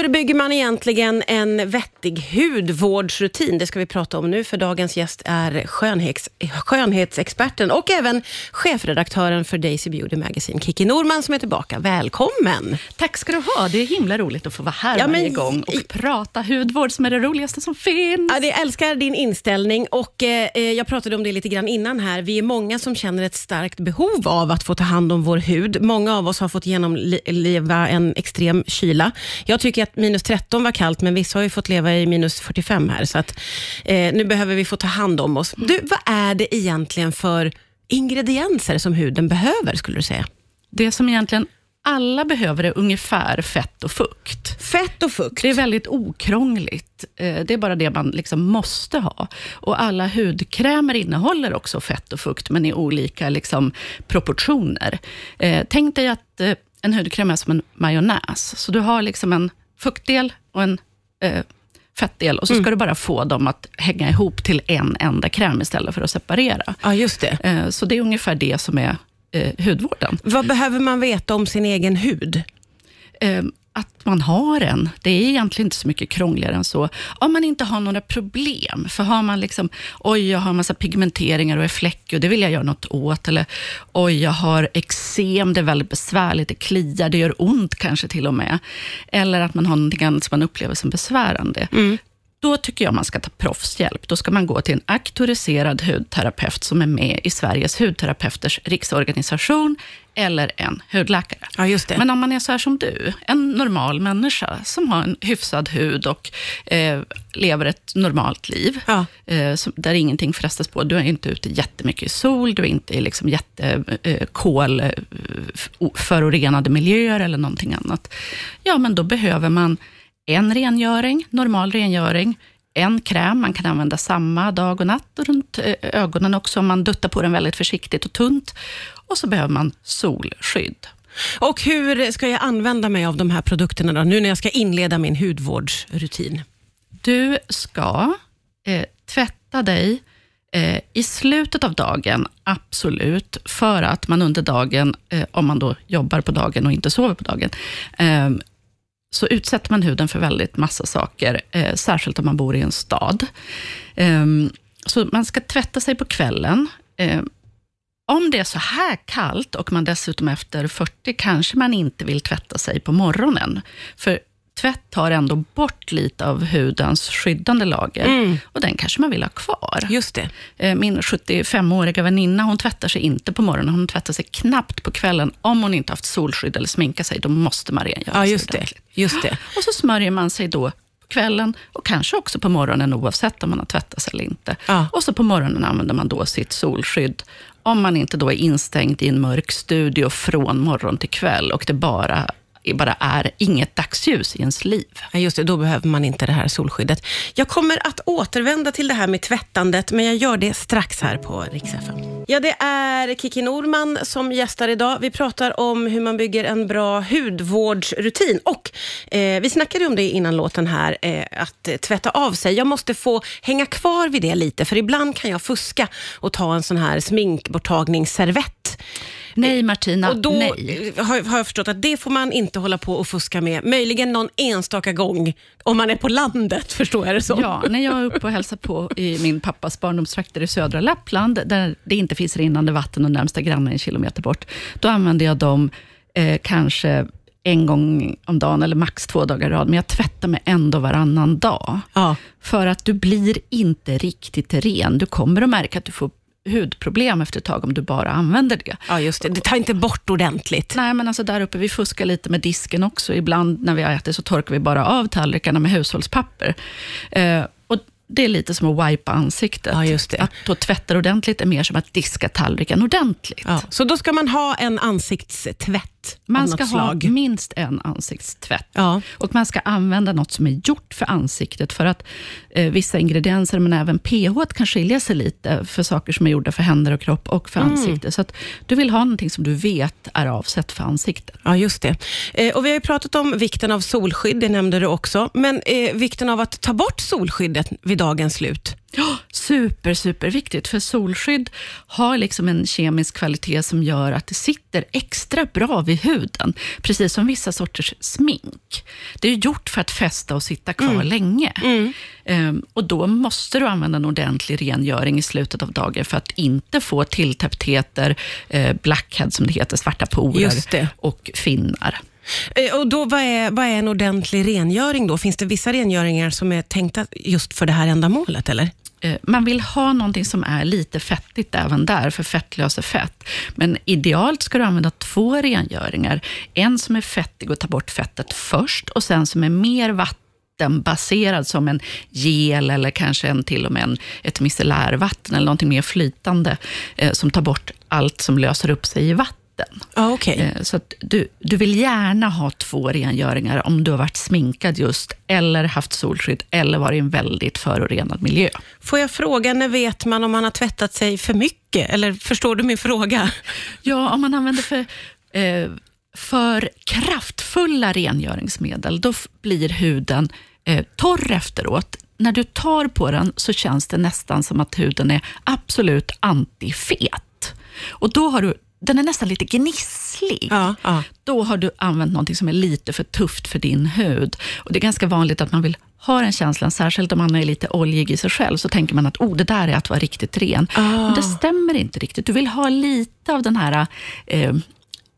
Hur bygger man egentligen en vettig hudvårdsrutin? Det ska vi prata om nu, för dagens gäst är skönhets, skönhetsexperten och även chefredaktören för Daisy Beauty Magazine, Kiki Norman, som är tillbaka. Välkommen! Tack ska du ha. Det är himla roligt att få vara här Ja, men- varje gång och prata hudvård som är det roligaste som finns. Ja, jag älskar din inställning och eh, jag pratade om det lite grann innan här. Vi är många som känner ett starkt behov av att få ta hand om vår hud. Många av oss har fått genomleva en extrem kyla. Jag tycker att minus 13 var kallt, men vissa har ju fått leva i minus 45 här, så att eh, nu behöver vi få ta hand om oss. Du, vad är det egentligen för ingredienser som huden behöver, skulle du säga? Det som egentligen alla behöver är ungefär fett och fukt. Fett och fukt. Det är väldigt okrångligt. Eh, Det är bara det man liksom måste ha. Och alla hudkrämer innehåller också fett och fukt, men i olika liksom proportioner. Eh, Tänk dig att eh, en hudkräm är som en majonnäs. Så du har liksom en fuktdel och en eh, fettdel och så ska du bara få dem att hänga ihop till en enda kräm istället för att separera. Ja, just det. Eh, Så det är ungefär det som är eh, hudvården. Vad behöver man veta om sin egen hud? Att man har en. Det är egentligen inte så mycket krångligare än så. Om man inte har några problem. För har man liksom, oj, jag har massa pigmenteringar och är fläckig och det vill jag göra något åt. Eller, oj, jag har eksem, det är väldigt besvärligt, det kliar, det gör ont kanske till och med. Eller att man har någonting annat som man upplever som besvärande. Då tycker jag man ska ta proffshjälp. Då ska man gå till en auktoriserad hudterapeut som är med i Sveriges hudterapeuters riksorganisation eller en hudläkare. Ja, just det. Men om man är så här som du, en normal människa som har en hyfsad hud och eh, lever ett normalt liv, Ja. eh, som, där ingenting frestas på. Du är inte ute jättemycket i sol, du är inte i liksom jätte, eh, eh, miljöer eller någonting annat. Ja, men då behöver man en rengöring, normal rengöring, en kräm, man kan använda samma dag och natt och runt eh, ögonen också, om man duttar på den väldigt försiktigt och tunt. Och så behöver man solskydd. Och hur ska jag använda mig av de här produkterna då, nu när jag ska inleda min hudvårdsrutin? Du ska eh, tvätta dig eh, i slutet av dagen, absolut, för att man under dagen, eh, om man då jobbar på dagen och inte sover på dagen, eh, så utsätter man huden för väldigt massa saker, eh, särskilt om man bor i en stad. Eh, så man ska tvätta sig på kvällen. Om det är så här kallt och man dessutom efter 40 kanske man inte vill tvätta sig på morgonen. För tvätt tar ändå bort lite av hudens skyddande lager och den kanske man vill ha kvar. Just det. Eh, Min 75-åriga väninna, hon tvättar sig inte på morgonen, hon tvättar sig knappt på kvällen. Om hon inte haft solskydd eller sminka sig, då måste man rengöra Ja, sig just det. ordentligt. Just det. Och så smörjer man sig då på kvällen och kanske också på morgonen oavsett om man har tvättat sig eller inte. Ja. Och så på morgonen använder man då sitt solskydd. Om man inte då är instängd i en mörk studio från morgon till kväll och det bara, bara är inget dagsljus i ens liv. Just det, då behöver man inte det här solskyddet. Jag kommer att återvända till det här med tvättandet, men jag gör det strax här på Rix FM. Ja, det är Kiki Norman som gästar idag. Vi pratar om hur man bygger en bra hudvårdsrutin och eh, vi snackade om det innan låten här, eh, att tvätta av sig. Jag måste få hänga kvar vid det lite, för ibland kan jag fuska och ta en sån här sminkborttagningsservett. Nej, Martina, Och då nej. har, har jag förstått att det får man inte hålla på och fuska med. Möjligen någon enstaka gång om man är på landet, förstår jag det som. Ja, när jag är uppe och hälsar på i min pappas barndomstrakter i södra Lappland, där det inte finns rinnande vatten och närmsta grannen är en kilometer bort, då använder jag dem eh, kanske en gång om dagen, eller max två dagar i rad, men jag tvättar mig ändå varannan dag. Ja. För att du blir inte riktigt ren. Du kommer att märka att du får hudproblem efter ett tag om du bara använder det. ja, just det. Det tar inte bort ordentligt. Nej, men alltså där uppe, vi fuskar lite med disken också. Ibland när vi ätit så torkar vi bara av tallrikarna med hushållspapper. Eh, och det är lite som att wipa ansiktet. Ja, just det. Att då tvätta ordentligt är mer som att diska tallriken ordentligt. Ja. Så då ska man ha en ansiktstvätt av Man ska ha slag. minst en ansiktstvätt. Ja. Och man ska använda något som är gjort för ansiktet, för att eh, vissa ingredienser, men även pH kan skilja sig lite för saker som är gjorda för händer och kropp och för ansikte. Så att du vill ha någonting som du vet är avsett för ansiktet. Ja, just det. Eh, och vi har ju pratat om vikten av solskydd, det nämnde du också. Men eh, vikten av att ta bort solskyddet vid dagens slut. Super, superviktigt. För solskydd har liksom en kemisk kvalitet som gör att det sitter extra bra vid huden. Precis som vissa sorters smink. Det är gjort för att fästa och sitta kvar Mm. länge. Ehm, och Då måste du använda en ordentlig rengöring i slutet av dagen för att inte få tilltäpptheter, eh, blackhead som det heter, svarta porer och finnar. Eh, Och då, vad, är, vad är en ordentlig rengöring då? Finns det vissa rengöringar som är tänkta just för det här ändamålet? Eller? Eh, man vill ha någonting som är lite fettigt även där, för fett löser fett. Men idealt ska du använda två rengöringar. En som är fettig och tar bort fettet först och sen som är mer vattenbaserad som en gel eller kanske en, till och med en, ett micellärvatten eller någonting mer flytande eh, som tar bort allt som löser upp sig i vatten. Ja, okej. Eh, Så att du, du vill gärna ha två rengöringar om du har varit sminkad just, eller haft solskydd, eller varit i en väldigt förorenad miljö. Får jag fråga, när vet man om man har tvättat sig för mycket? Eller förstår du min fråga? Ja, om man använder för, eh, för kraftfulla rengöringsmedel, då blir huden eh, torr efteråt. När du tar på den så känns det nästan som att huden är absolut antifet. Och då har du, den är nästan lite gnisslig. Ja, ja. Då har du använt något som är lite för tufft för din hud. Och Det är ganska vanligt att man vill ha den känslan, särskilt om man är lite oljig i sig själv, så tänker man att oh, det där är att vara riktigt ren. Ah. Men det stämmer inte riktigt. Du vill ha lite av den här eh,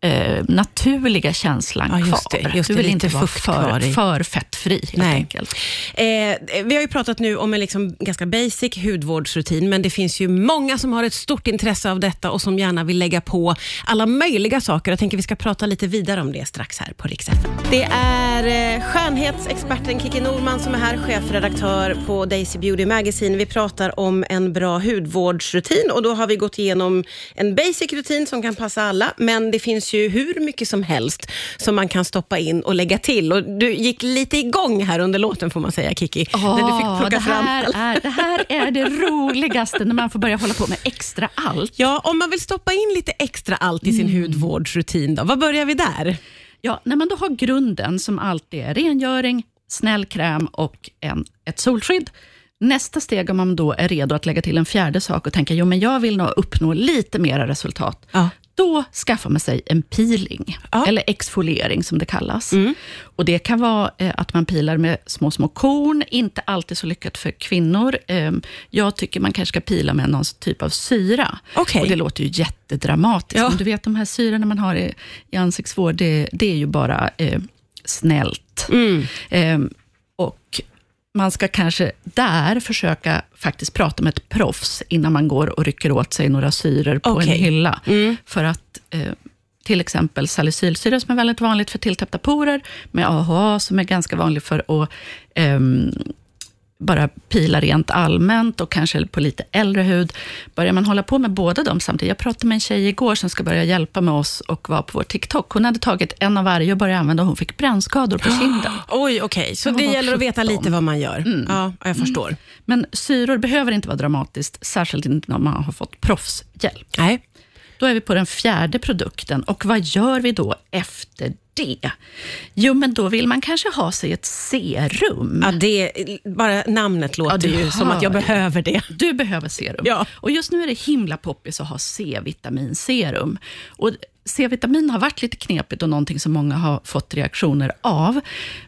eh, naturliga känslan Ja, just kvar. det, just du det, vill lite inte vara för, i. för fettfri, helt Nej. enkelt. Eh, vi har ju pratat nu om en liksom ganska basic hudvårdsrutin, men det finns ju många som har ett stort intresse av detta och som gärna vill lägga på alla möjliga saker. Jag tänker vi ska prata lite vidare om det strax här på Rix. Det är eh, skönhetsexperten Kiki Norman som är här, chefredaktör på Daisy Beauty Magazine. Vi pratar om en bra hudvårdsrutin och då har vi gått igenom en basic rutin som kan passa alla, men det finns ju hur mycket som helst som man kan stoppa in och lägga till. Och du gick lite igång här under låten får man säga, Kiki. när du fick plocka det, fram här är, det här är det roligaste, när man får börja hålla på med extra allt. Ja, om man vill stoppa in lite extra allt i sin hudvårdsrutin, då, vad börjar vi där? Ja, när man då har grunden som alltid är rengöring, snäll kräm och en, ett solskydd. Nästa steg om man då är redo att lägga till en fjärde sak och tänka, jo men jag vill nog uppnå lite mera resultat. Ja. Då skaffar man sig en peeling, Ja. eller exfoliering som det kallas. Och Det kan vara eh, att man pilar med små, små korn, inte alltid så lyckat för kvinnor. Eh, jag tycker man kanske ska pila med någon typ av syra. Okej. Och Det låter ju jättedramatiskt, Ja. men du vet de här syrorna man har i, i ansiktsvård, det, det är ju bara eh, snällt. Eh, och man ska kanske där försöka faktiskt prata med ett proffs innan man går och rycker åt sig några syror på Okej. en hylla. För att eh, till exempel salicylsyra som är väldigt vanligt för tilltäppta porer, med AHA som är ganska vanligt för att ehm, bara pila rent allmänt och kanske på lite äldre hud. Börjar man hålla på med båda dem samtidigt. Jag pratade med en tjej igår som ska börja hjälpa med oss och var på vår TikTok. Hon hade tagit en av varje och börjat använda och hon fick brännskador på kinden. Oj, okej. Så Jag det gäller att veta 17. lite vad man gör. Ja, jag förstår. Men syror behöver inte vara dramatiskt, särskilt inte om man har fått proffshjälp. Nej. Då är vi på den fjärde produkten och vad gör vi då efter det? Jo, men då vill man kanske ha sig ett serum. Ja, det, bara namnet låter Ja, ju som att jag behöver det. Du behöver serum. Ja. Och just nu är det himla poppis att ha C-vitaminserum. Och C-vitamin har varit lite knepigt och någonting som många har fått reaktioner av.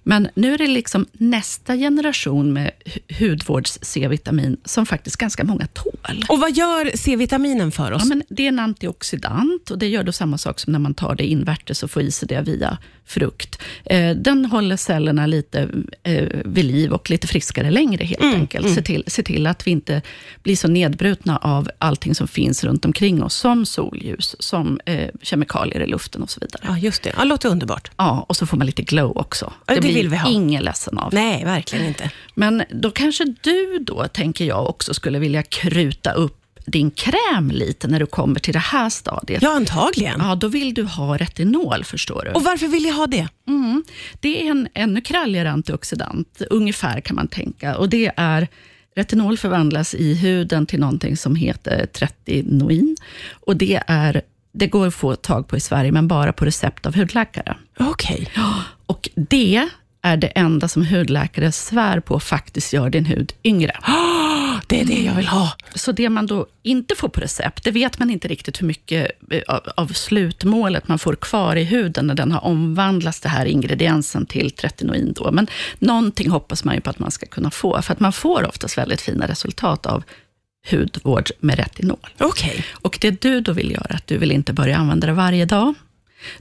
Men nu är det liksom nästa generation med hu- hudvårds-C-vitamin som faktiskt ganska många tål. Och vad gör C-vitaminen för oss? Ja, men det är en antioxidant och det gör då samma sak som när man tar det invärtes och får i sig det via frukt. Eh, den håller cellerna lite eh, vid liv och lite friskare längre helt enkelt. Se, till, se till att vi inte blir så nedbrutna av allting som finns runt omkring oss, som solljus, som eh, kemikalier i luften och så vidare. Ja, just det. Ja, låter underbart. Ja, och så får man lite glow också. Ja, det blir vill vi ha. ingen ledsen av. Nej, verkligen inte. Men då kanske du då, tänker jag, också skulle vilja kruta upp din kräm lite när du kommer till det här stadiet. Ja, antagligen. Ja, då vill du ha retinol, förstår du. Och varför vill jag ha det? Mm. Det är en ännu kralligare antioxidant, ungefär kan man tänka. Och det är Retinol förvandlas i huden till någonting som heter tretinoin. Och det, är, det går att få tag på i Sverige, men bara på recept av hudläkare. Okej. Och det är det enda som hudläkare svär på faktiskt gör din hud yngre. Det är det jag vill ha. Så det man då inte får på recept, det vet man inte riktigt hur mycket eh, av, av slutmålet man får kvar i huden när den har omvandlats, den här ingrediensen, till tretinoin. Då. Men någonting hoppas man ju på att man ska kunna få, för att man får oftast väldigt fina resultat av hudvård med retinol. Okej. Och det du då vill göra, att du vill inte börja använda det varje dag.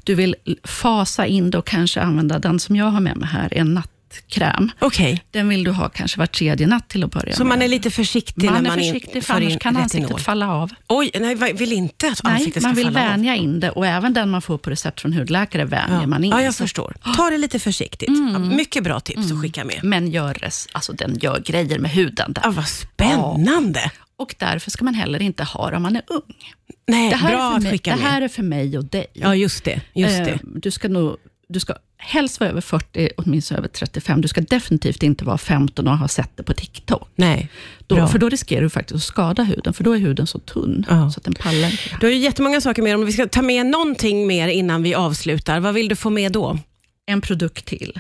Du vill fasa in det och kanske använda den som jag har med mig här, en nattkräm. Okej. Den vill du ha kanske var tredje natt till att börja Så med. man är lite försiktig Man när är man in- försiktig, för annars kan retinol. ansiktet falla av. Oj, nej, vill inte att Nej, ansiktet ska man vill falla av. vänja in det och även den man får på recept från hudläkare vänjer Ja. man in. ja, jag Så- förstår. Ta det lite försiktigt. Mm. Ja, mycket bra tips att skicka med. Men gör alltså den gör grejer med huden. Där. Ja, vad spännande. Och därför ska man heller inte ha det om man är ung. Nej, Det här, bra är, för att mig, skicka det med. här är för mig och dig. Ja, just det. Just Eh, det. Du ska nog du ska helst vara över 40, åtminstone över 35. Du ska definitivt inte vara 15 och ha sett det på TikTok. Nej, Då, för då riskerar du faktiskt att skada huden, för då är huden så tunn, Ja. så att den pallar inte. Du har ju jättemånga saker med. Om vi ska ta med någonting mer innan vi avslutar, vad vill du få med då? en produkt till.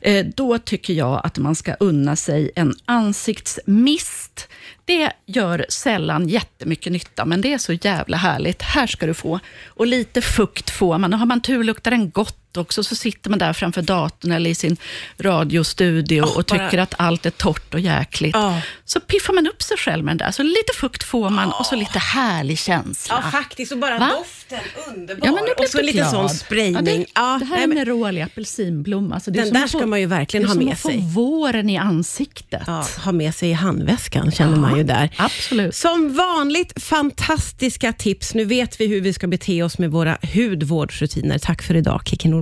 Eh, då tycker jag att man ska unna sig en ansiktsmist. Det gör sällan jättemycket nytta, men det är så jävla härligt. Här ska du få. Och lite fukt får man. Och har man tur luktar den gott också, så sitter man där framför datorn eller i sin radiostudio Oh, och bara- tycker att allt är torrt och jäkligt. Ja. Så piffar man upp sig själv med den där. Så lite fukt får man och så lite härlig känsla. Ja, faktiskt. Och bara Va? doften, underbar. Ja, men nu och så en liten sån sprayning. Ja, det, det här är men- neroli apelsinblomma. Så det är Den där att få- ska man ju verkligen det är ha som med att få sig. våren i ansiktet. Ja, ha med sig i handväskan, känner man ju där. Absolut. Som vanligt fantastiska tips. Nu vet vi hur vi ska bete oss med våra hudvårdsrutiner. Tack för idag, Norman.